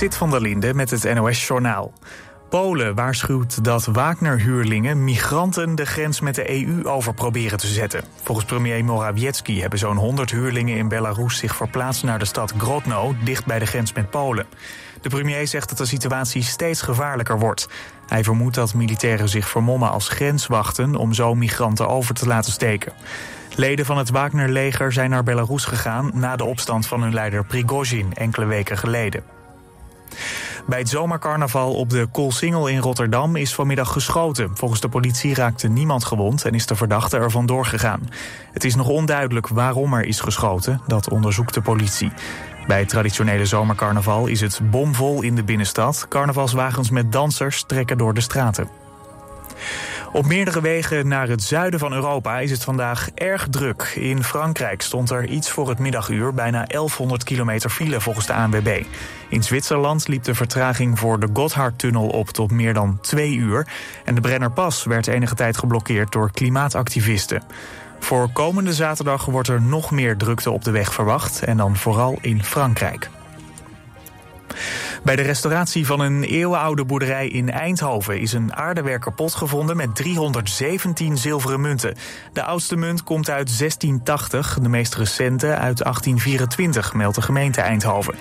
Sit van der Linde met het NOS-journaal. Polen waarschuwt dat Wagner-huurlingen migranten de grens met de EU over proberen te zetten. Volgens premier Morawiecki hebben zo'n 100 huurlingen in Belarus zich verplaatst naar de stad Grodno, dicht bij de grens met Polen. De premier zegt dat de situatie steeds gevaarlijker wordt. Hij vermoedt dat militairen zich vermommen als grenswachten om zo migranten over te laten steken. Leden van het Wagner-leger zijn naar Belarus gegaan na de opstand van hun leider Prigozhin enkele weken geleden. Bij het zomercarnaval op de Koolsingel in Rotterdam is vanmiddag geschoten. Volgens de politie raakte niemand gewond en is de verdachte er vandoor gegaan. Het is nog onduidelijk waarom er is geschoten, dat onderzoekt de politie. Bij het traditionele zomercarnaval is het bomvol in de binnenstad. Carnavalswagens met dansers trekken door de straten. Op meerdere wegen naar het zuiden van Europa is het vandaag erg druk. In Frankrijk stond er iets voor het middaguur bijna 1100 kilometer file volgens de ANWB. In Zwitserland liep de vertraging voor de Gotthardtunnel op tot meer dan twee uur. En de Brennerpas werd enige tijd geblokkeerd door klimaatactivisten. Voor komende zaterdag wordt er nog meer drukte op de weg verwacht en dan vooral in Frankrijk. Bij de restauratie van een eeuwenoude boerderij in Eindhoven is een aardewerker pot gevonden met 317 zilveren munten. De oudste munt komt uit 1680, de meest recente uit 1824, meldt de gemeente Eindhoven.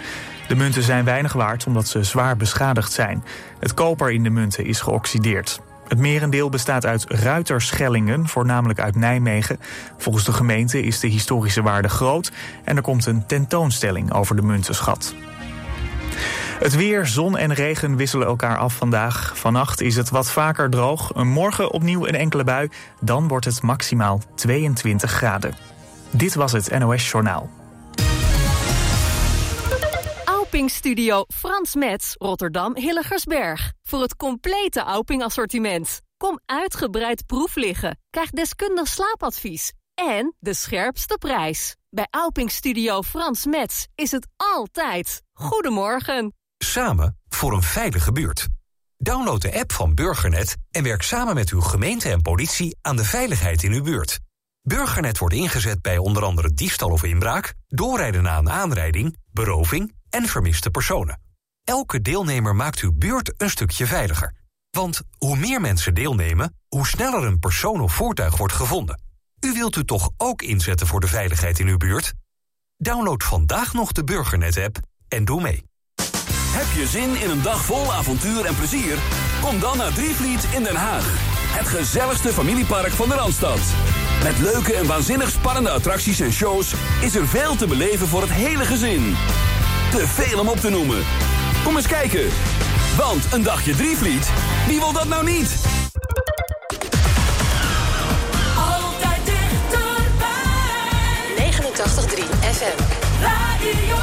De munten zijn weinig waard omdat ze zwaar beschadigd zijn. Het koper in de munten is geoxideerd. Het merendeel bestaat uit ruiterschellingen, voornamelijk uit Nijmegen. Volgens de gemeente is de historische waarde groot en er komt een tentoonstelling over de muntenschat. Het weer, zon en regen wisselen elkaar af vandaag. Vannacht is het wat vaker droog. Morgen opnieuw een enkele bui. Dan wordt het maximaal 22 graden. Dit was het NOS Journaal. Auping Studio Frans Metz, Rotterdam Hilligersberg. Voor het complete Auping assortiment. Kom uitgebreid proef liggen. Krijg deskundig slaapadvies. En de scherpste prijs. Bij Auping Studio Frans Metz is het altijd. Goedemorgen. Samen voor een veilige buurt. Download de app van Burgernet en werk samen met uw gemeente en politie aan de veiligheid in uw buurt. Burgernet wordt ingezet bij onder andere diefstal of inbraak, doorrijden na een aanrijding, beroving en vermiste personen. Elke deelnemer maakt uw buurt een stukje veiliger. Want hoe meer mensen deelnemen, hoe sneller een persoon of voertuig wordt gevonden. U wilt u toch ook inzetten voor de veiligheid in uw buurt? Download vandaag nog de Burgernet-app en doe mee. Heb je zin in een dag vol avontuur en plezier? Kom dan naar Drievliet in Den Haag. Het gezelligste familiepark van de Randstad. Met leuke en waanzinnig spannende attracties en shows... is er veel te beleven voor het hele gezin. Te veel om op te noemen. Kom eens kijken. Want een dagje Drievliet, wie wil dat nou niet? 83 FM. Radio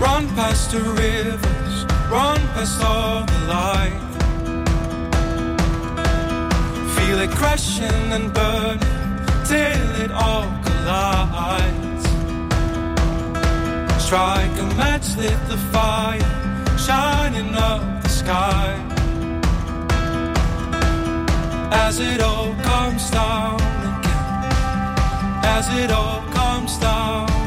Run past the rivers, run past all the light. Feel it crashing and burning till it all collides. Strike a match, lit the fire, shining up the sky. As it all comes down again, as it all comes down again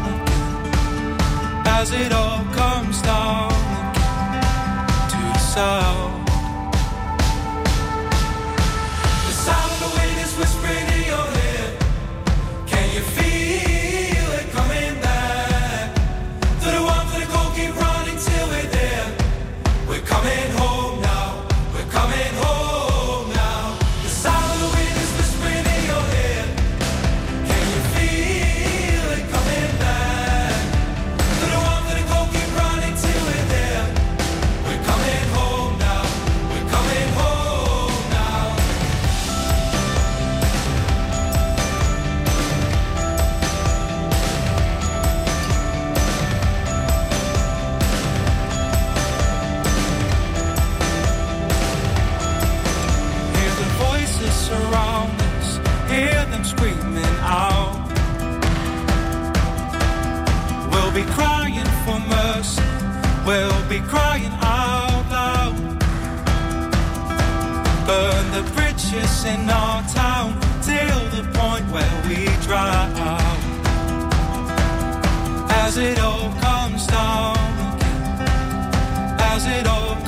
as it all comes down again to the sound. be crying out loud. Burn the bridges in our town till the point where we drown. As it all comes down again, as it all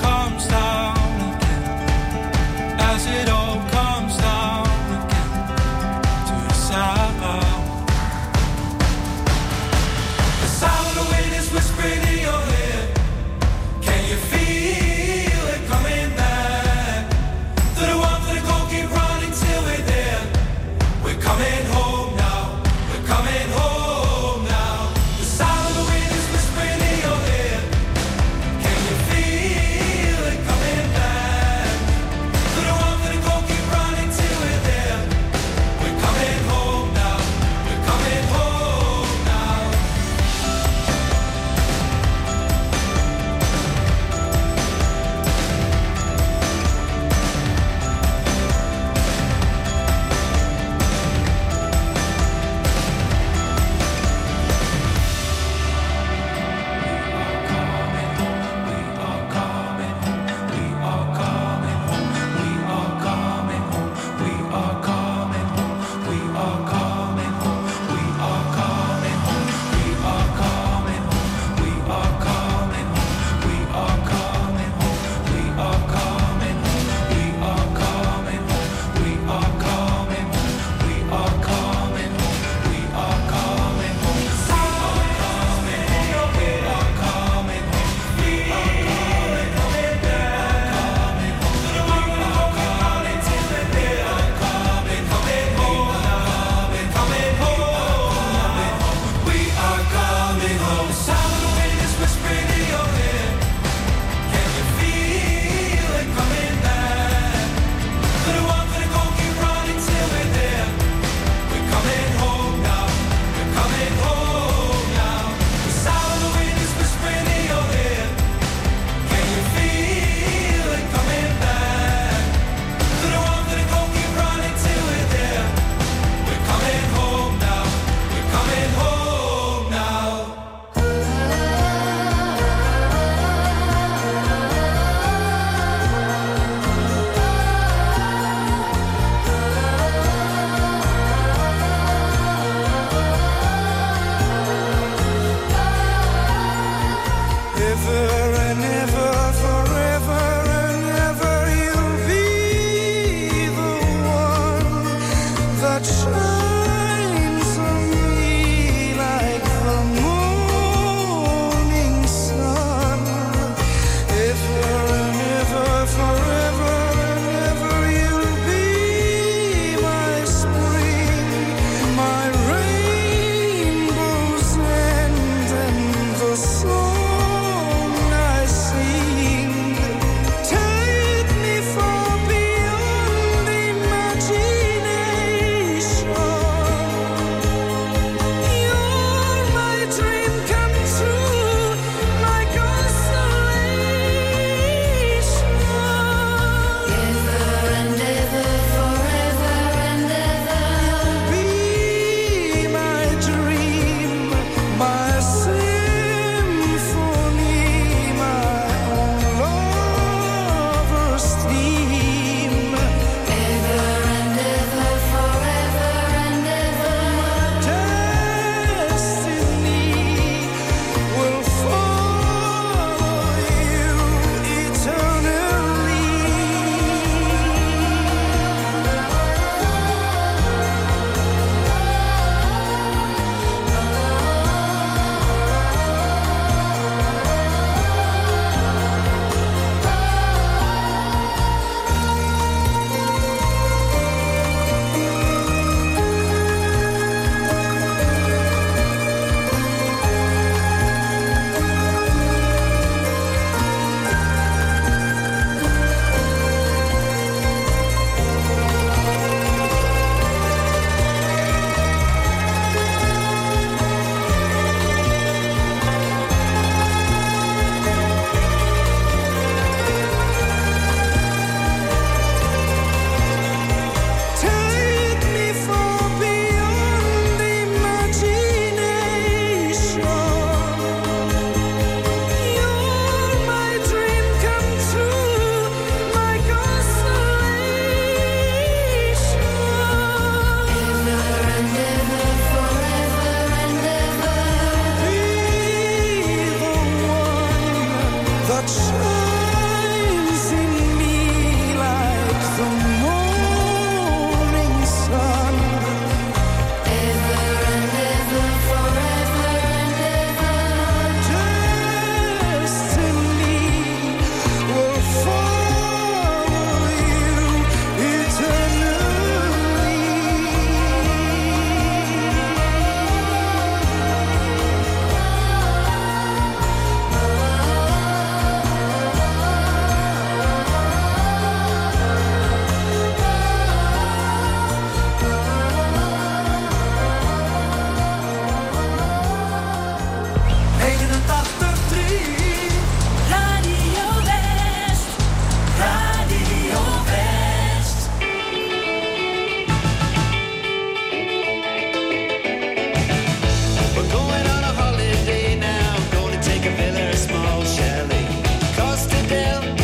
Yeah.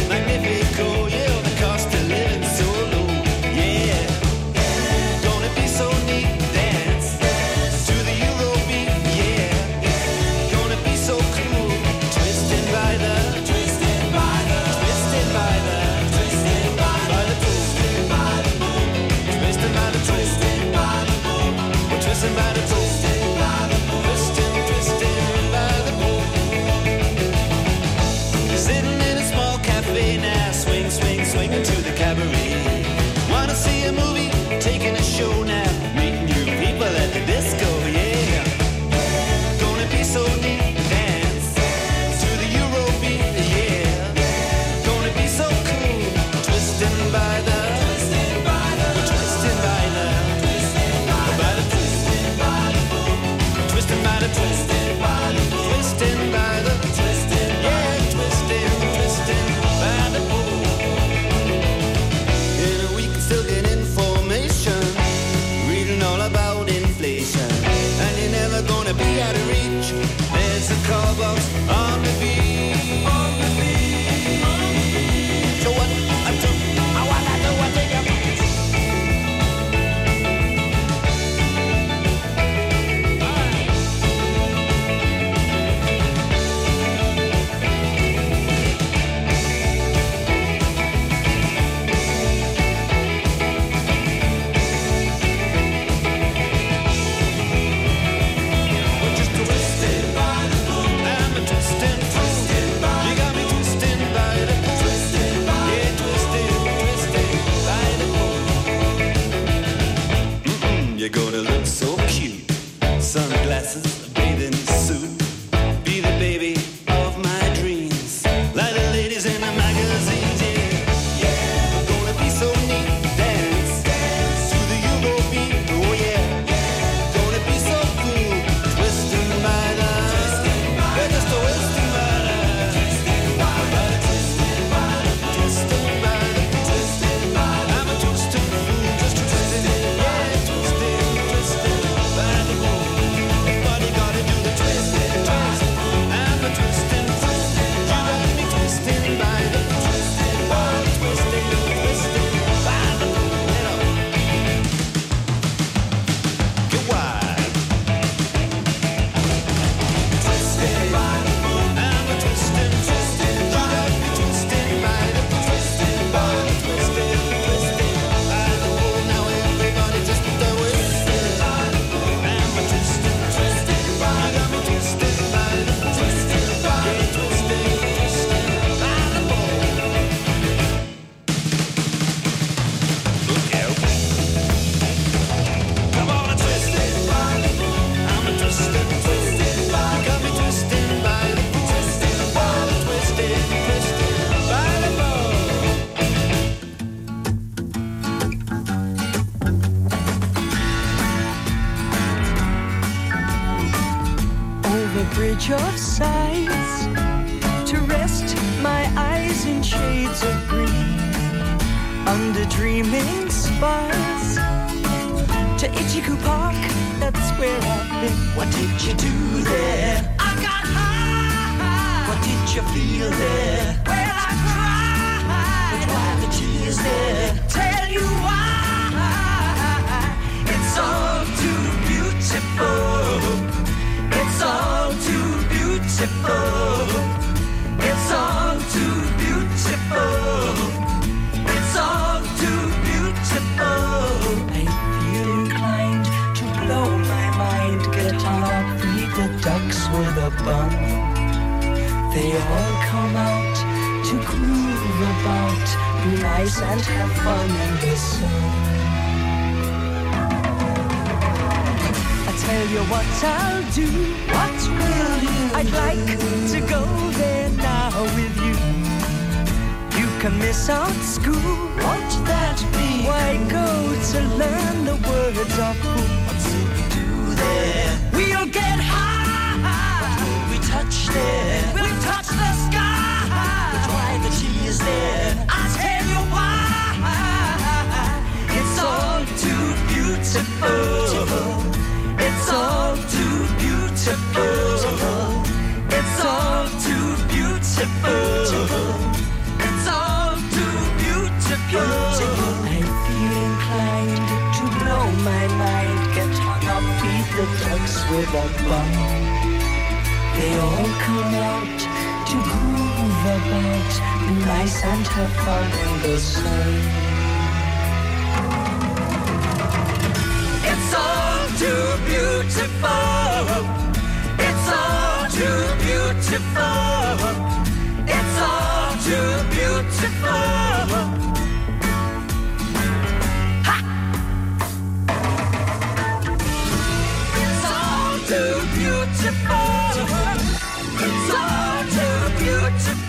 look so cute. Sunglasses They all come out to groove about, be nice and have fun the sun. I tell you what I'll do. What will you? I'd like to go there now with you. You can miss out school. Won't that be? Why go to learn the words of who? What's it do there? Will we touch? We'll touch the sky. But why the tears there? I'll tell you why. It's all too beautiful. It's all too beautiful. It's all too beautiful. It's all too beautiful. I feel inclined to blow my mind, get hung up, feed the ducks with a bun. They all come out to groove about, nice and have fun in the sun. It's all too beautiful. It's all too beautiful. It's all too beautiful. Too beautiful. It's all too beautiful.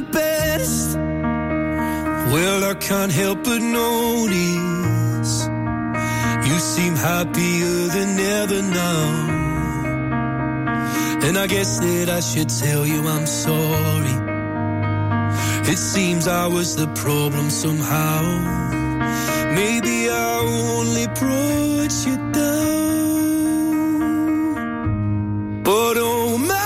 best. Well, I can't help but notice you seem happier than ever now. And I guess that I should tell you I'm sorry. It seems I was the problem somehow. Maybe I only brought you down. But oh my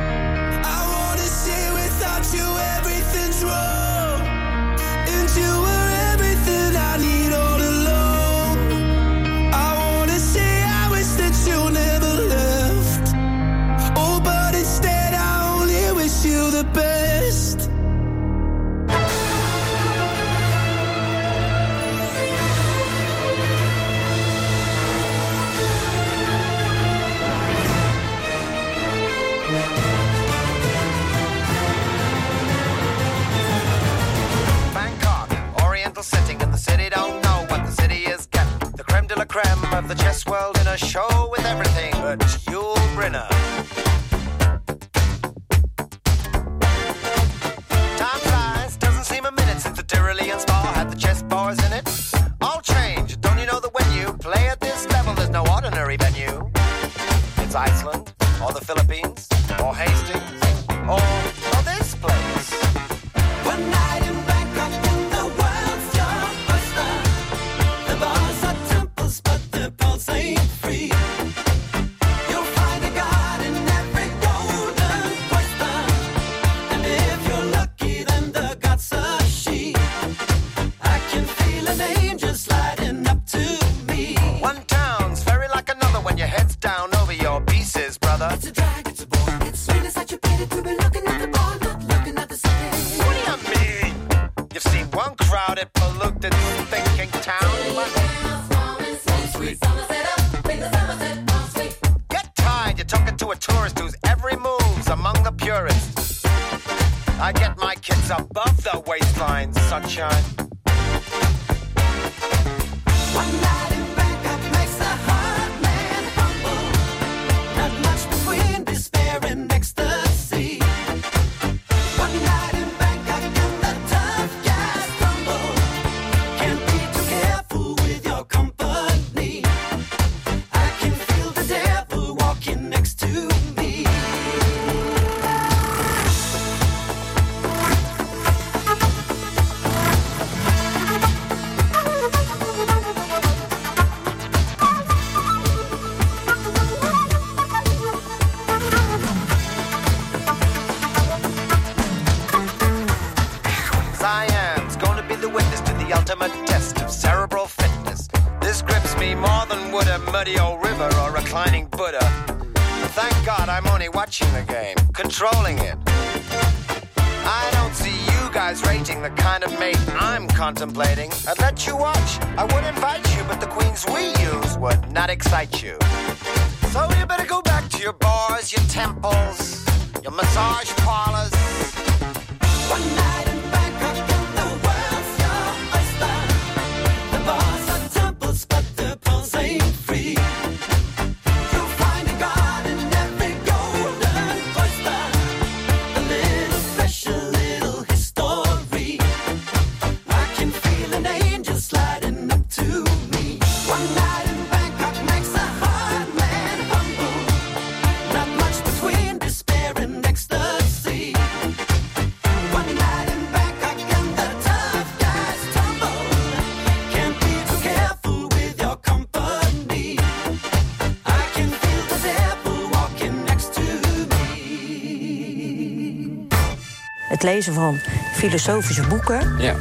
het lezen van filosofische boeken. Ja.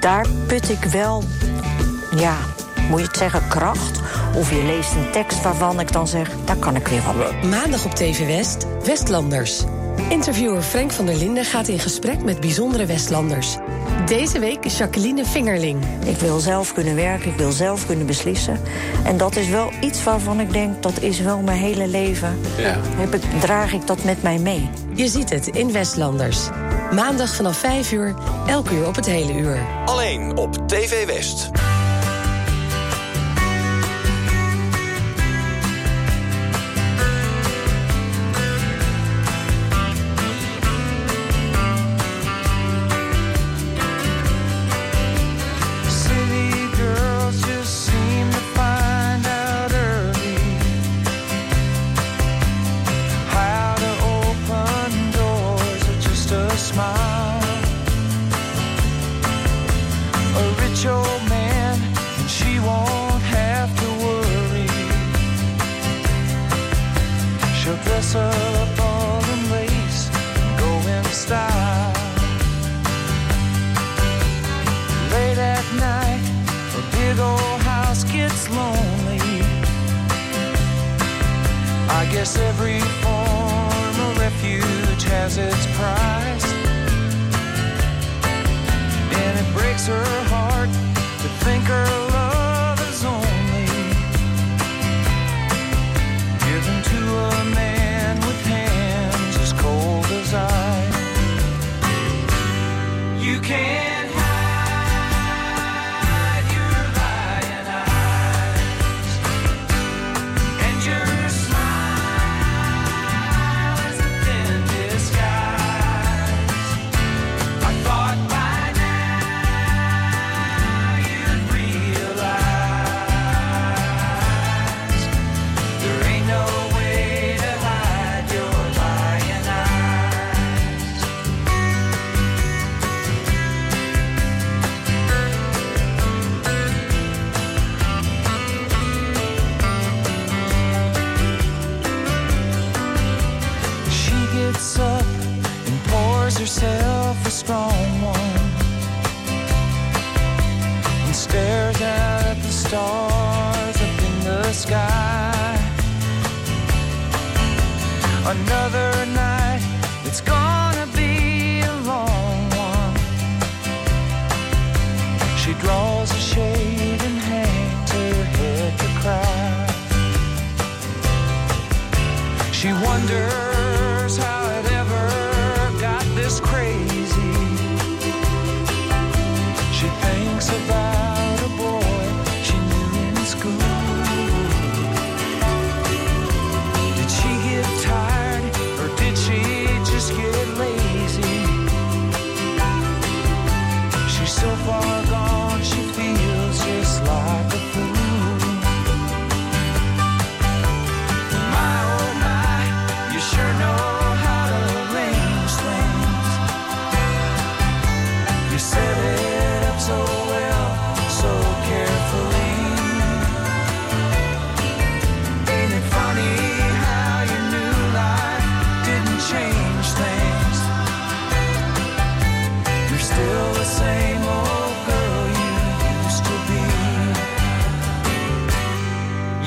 Daar put ik wel, ja, moet je het zeggen, kracht. Of je leest een tekst waarvan ik dan zeg, daar kan ik weer wat. Maandag op TV West, Westlanders. Interviewer Frank van der Linden gaat in gesprek met bijzondere Westlanders. Deze week Jacqueline Vingerling. Ik wil zelf kunnen werken, ik wil zelf kunnen beslissen. En dat is wel iets waarvan ik denk, dat is wel mijn hele leven. Ja. Heb ik, draag ik dat met mij mee. Je ziet het in Westlanders. Maandag vanaf 5 uur, elk uur op het hele uur. Alleen op TV West.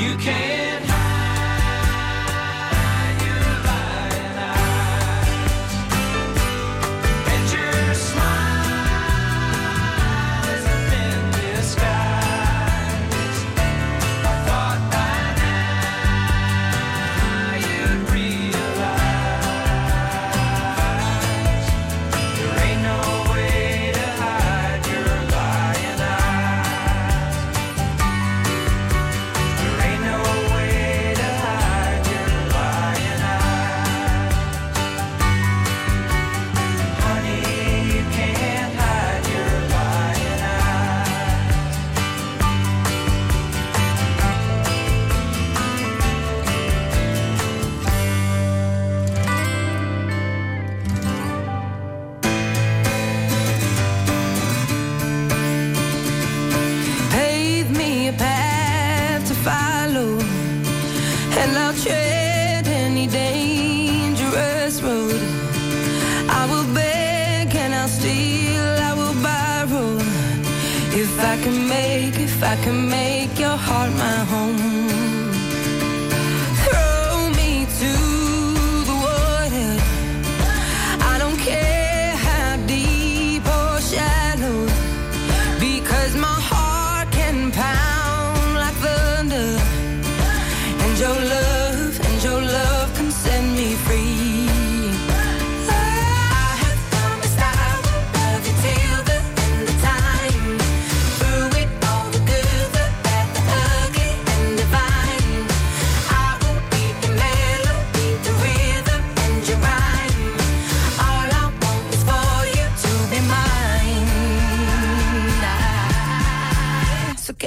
You can't.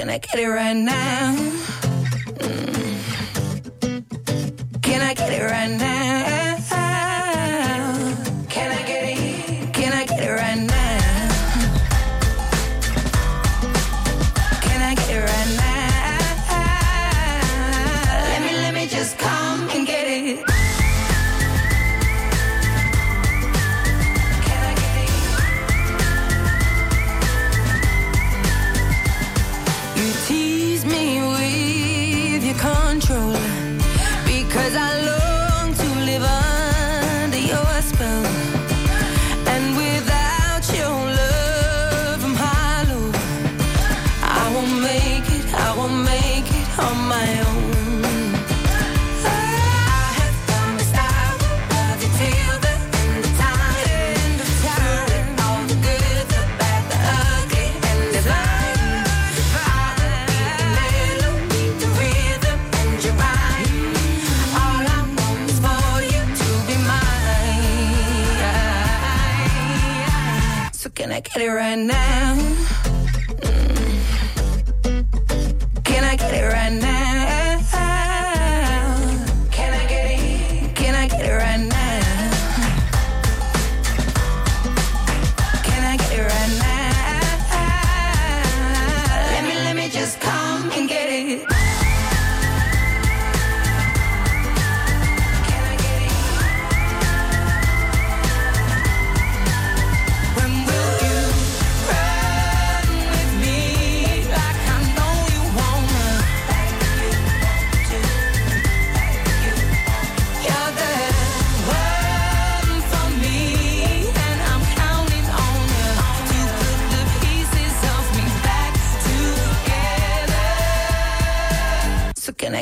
Can I get it right now?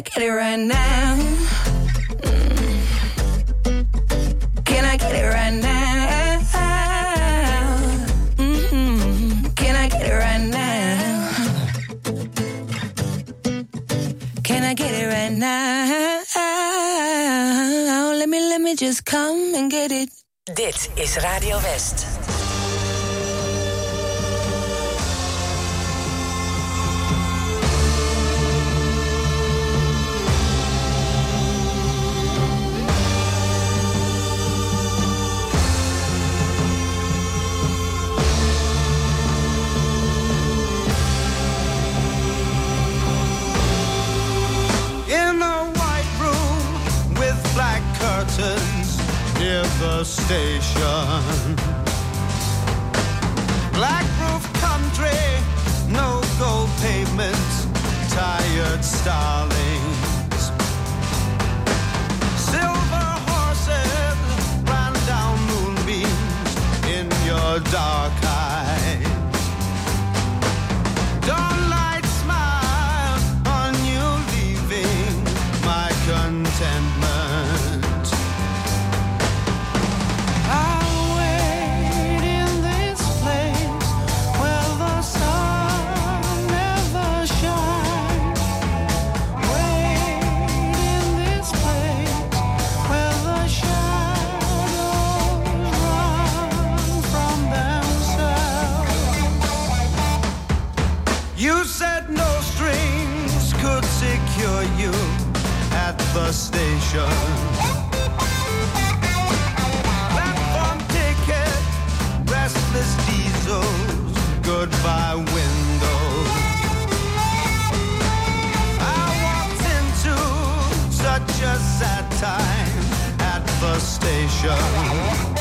I get it right now? Mm. Can I get it right now? Mm-hmm. Can I get it right now? Can I get it right now? Let me, let me just come and get it. Dit is Radio West. station. Black roof country, no gold pavements, tired starlings. Silver horses ran down moonbeams in your dark the station. Platform ticket, restless diesels, goodbye windows. I walked into such a sad time at the station.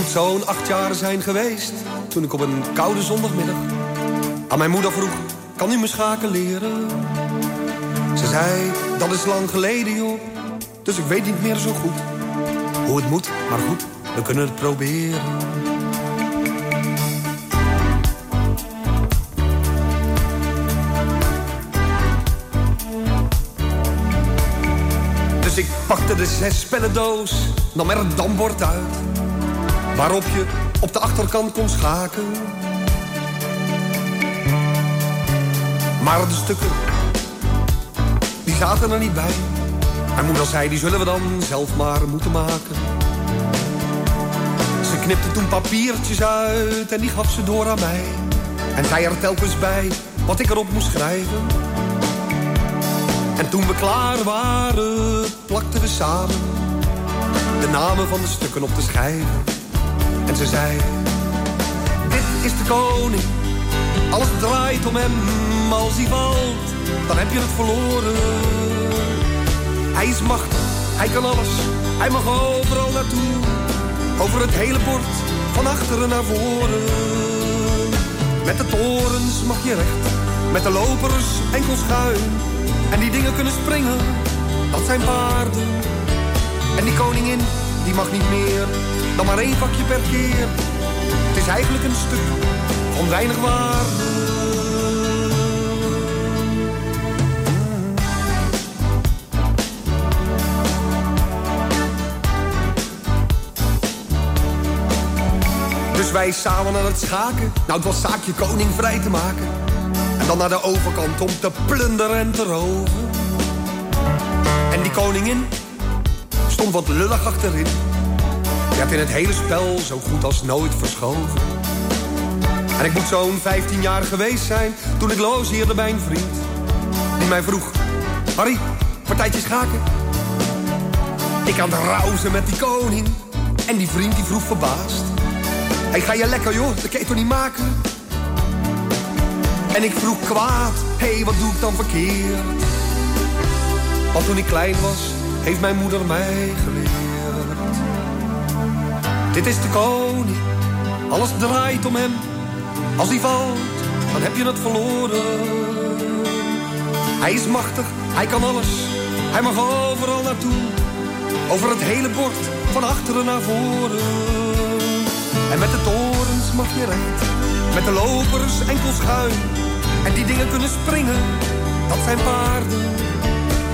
Moet zo'n acht jaar zijn geweest toen ik op een koude zondagmiddag aan mijn moeder vroeg: Kan u me schaken leren? Ze zei: Dat is lang geleden, joh. Dus ik weet niet meer zo goed hoe het moet, maar goed, we kunnen het proberen. Dus ik pakte de zes doos, nam er een dambord uit. Waarop je op de achterkant kon schaken. Maar de stukken, die zaten er niet bij. Mijn moeder zei, die zullen we dan zelf maar moeten maken. Ze knipte toen papiertjes uit en die gaf ze door aan mij. En zei er telkens bij wat ik erop moest schrijven. En toen we klaar waren, plakten we samen de namen van de stukken op de schijven. En ze zei, dit is de koning, alles draait om hem. Als hij valt, dan heb je het verloren. Hij is machtig, hij kan alles, hij mag overal naartoe. Over het hele bord, van achteren naar voren. Met de torens mag je recht, met de lopers enkel schuin. En die dingen kunnen springen, dat zijn paarden. En die koningin, die mag niet meer dan maar één vakje per keer. Het is eigenlijk een stuk van weinig waarde. Dus wij samen aan het schaken. Nou, het was zaakje koning vrij te maken. En dan naar de overkant om te plunderen en te roven. En die koningin stond wat lullig achterin. Die had in het hele spel zo goed als nooit verschoven. En ik moet zo'n 15 jaar geweest zijn toen ik logeerde bij een vriend. Die mij vroeg, Harry, partijtje schaken? Ik aan het rauzen met die koning. En die vriend die vroeg verbaasd. Hey, ga je lekker joh, dat kan je toch niet maken? En ik vroeg kwaad, hé, hey, wat doe ik dan verkeerd? Want toen ik klein was, heeft mijn moeder mij geleerd. Dit is de koning, alles draait om hem. Als hij valt, dan heb je het verloren. Hij is machtig, hij kan alles, hij mag overal naartoe. Over het hele bord, van achteren naar voren. En met de torens mag je recht, met de lopers enkel schuin. En die dingen kunnen springen, dat zijn paarden.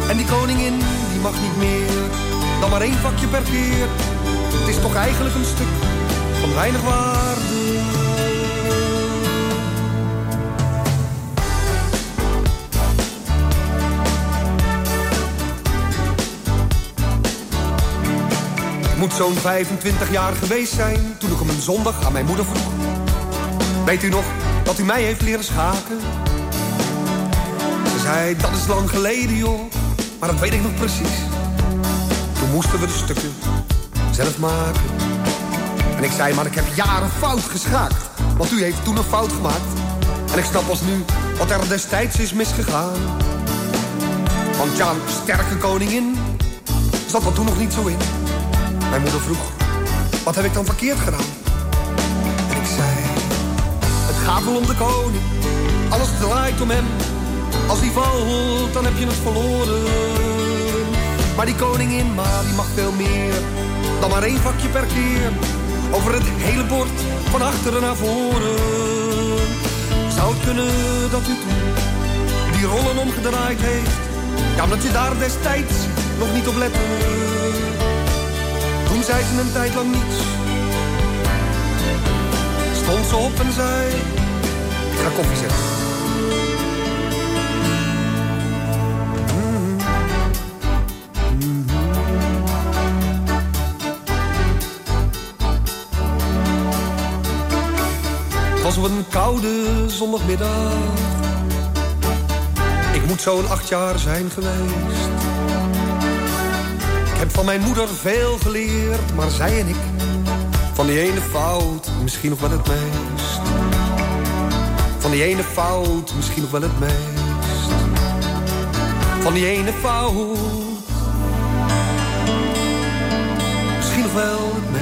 En die koningin, die mag niet meer, dan maar één vakje per keer. Het is toch eigenlijk een stuk van weinig waarde. Het moet zo'n 25 jaar geweest zijn toen ik op een zondag aan mijn moeder vroeg. Weet u nog dat u mij heeft leren schaken? Ze zei, dat is lang geleden joh, maar dat weet ik nog precies. Toen moesten we de stukken zelf maken. En ik zei, maar ik heb jaren fout geschaakt. Want u heeft toen een fout gemaakt. En ik snap pas nu wat er destijds is misgegaan. Want ja, sterke koningin zat er toen nog niet zo in. Mijn moeder vroeg, wat heb ik dan verkeerd gedaan? En ik zei, het gaat wel om de koning. Alles draait om hem. Als hij valt, dan heb je het verloren. Maar die koningin, maar die mag veel meer dan maar één vakje per keer. Over het hele bord, van achteren naar voren. Zou het kunnen dat u toen die rollen omgedraaid heeft? Ja, omdat je daar destijds nog niet op lette. Toen zei ze een tijd lang niets. Stond ze op en zei, ik ga koffie zetten. Was op een koude zondagmiddag. Ik moet zo'n acht jaar zijn geweest. Ik heb van mijn moeder veel geleerd, maar zij en ik... van die ene fout misschien nog wel het meest. Van die ene fout misschien nog wel het meest. Van die ene fout misschien nog wel het meest.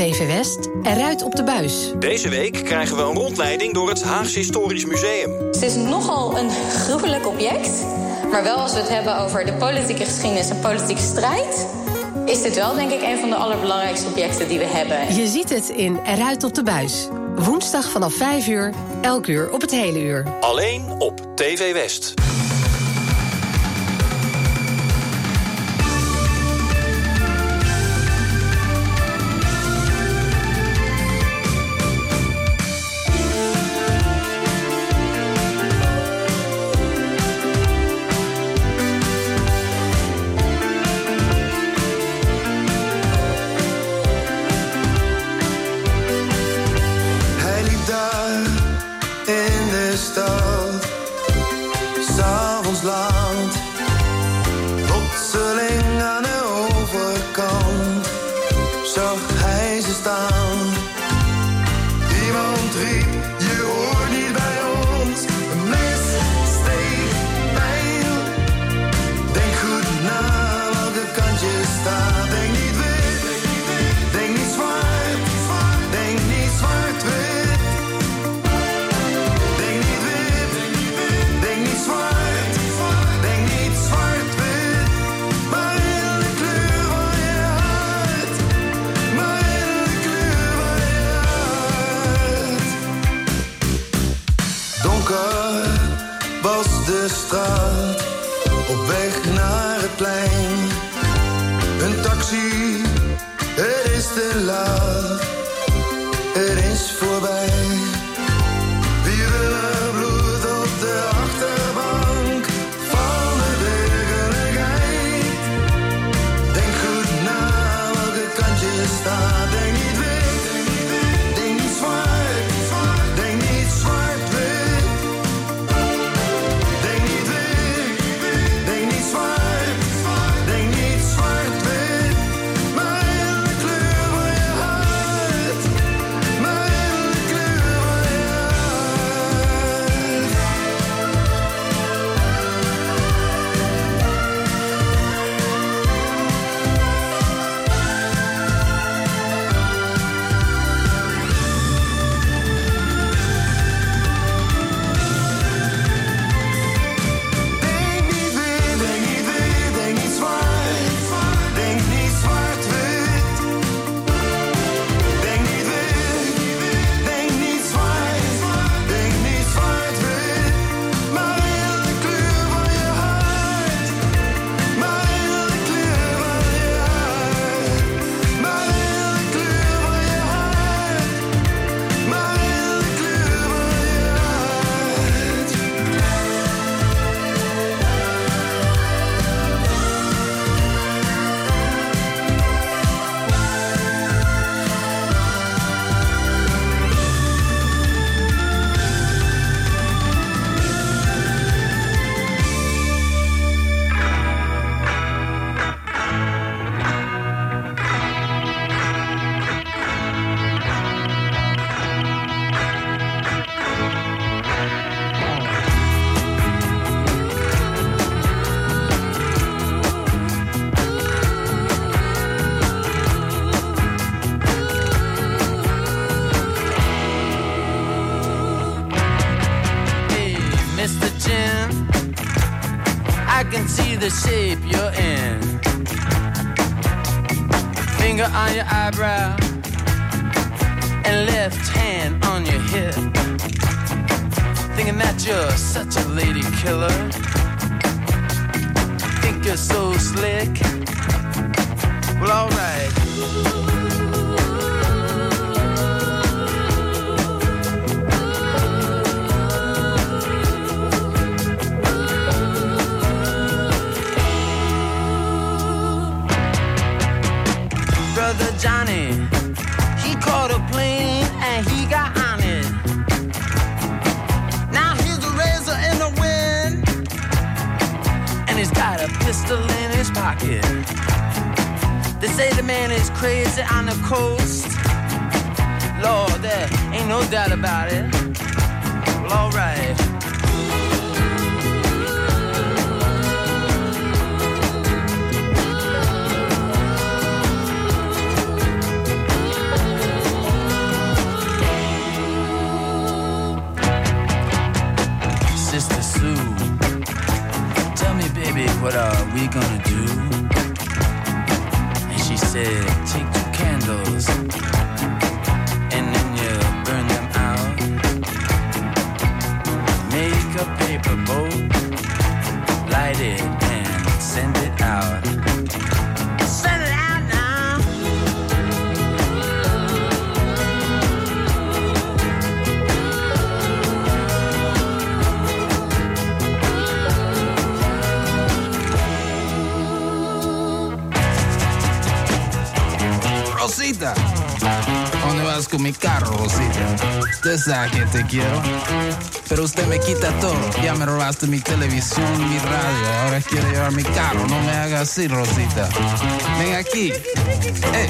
TV West Eruit op de Buis. Deze week krijgen we een rondleiding door het Haagse Historisch Museum. Het is nogal een gruwelijk object. Maar wel als we het hebben over de politieke geschiedenis en politieke strijd is dit wel denk ik een van de allerbelangrijkste objecten die we hebben. Je ziet het in Eruit op de Buis. Woensdag vanaf 5 uur, elk uur op het hele uur. Alleen op TV West. no doubt about it. Well, alright. Sister Sue, tell me, baby, what are we gonna do? And she said, take two candles. A paper boat, light it and send it out. Send it out now. Rosita. ¿Dónde vas con mi carro, Rosita? Usted sabe que te quiero. Pero usted me quita todo. Ya me robaste mi televisión, mi radio. Ahora quiere llevar mi carro. No me haga así, Rosita. Ven aquí. Eh,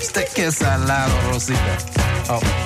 usted que es salado, Rosita. Oh.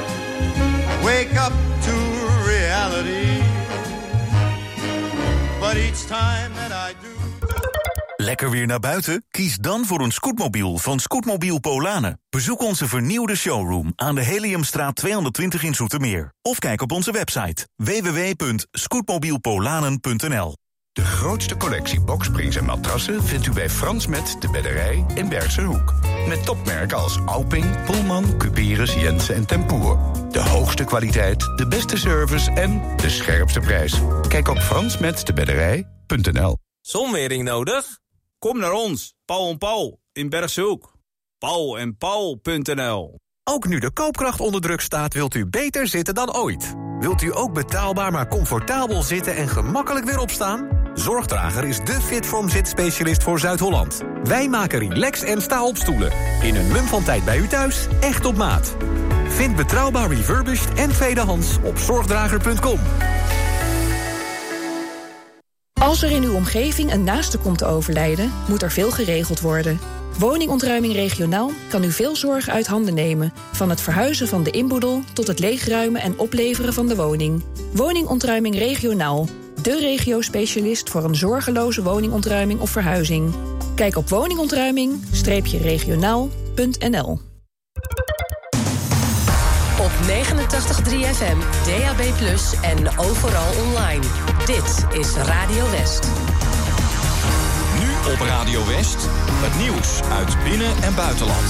wake up to reality. But each time that I do. Lekker weer naar buiten? Kies dan voor een scootmobiel van Scootmobiel Polanen. Bezoek onze vernieuwde showroom aan de Heliumstraat 220 in Zoetermeer. Of kijk op onze website www.scootmobielpolanen.nl De grootste collectie boksprings en matrassen vindt u bij Frans Met de Bedderij in Bergse Hoek. Met topmerken als Alping, Pullman, Cuperus, Jensen en Tempoer. De hoogste kwaliteit, de beste service en de scherpste prijs. Kijk op fransmetdebedderij.nl Zonwering nodig? Kom naar ons, Paul en Paul in Bergse Hoek. Paul en Paul.nl Ook nu de koopkracht onder druk staat, wilt u beter zitten dan ooit. Wilt u ook betaalbaar maar comfortabel zitten en gemakkelijk weer opstaan? Zorgdrager is de Fitform zitspecialist voor Zuid-Holland. Wij maken relax en sta-opstoelen. In een mum van tijd bij u thuis, echt op maat. Vind betrouwbaar refurbished en tweedehands op zorgdrager.com. Als er in uw omgeving een naaste komt te overlijden, moet er veel geregeld worden. Woningontruiming regionaal kan u veel zorg uit handen nemen. Van het verhuizen van de inboedel tot het leegruimen en opleveren van de woning. Woningontruiming regionaal. De regio-specialist voor een zorgeloze woningontruiming of verhuizing. Kijk op woningontruiming-regionaal.nl Op 9 89.3 FM, DAB+, en overal online. Dit is Radio West. Nu op Radio West. Het nieuws uit binnen- en buitenland.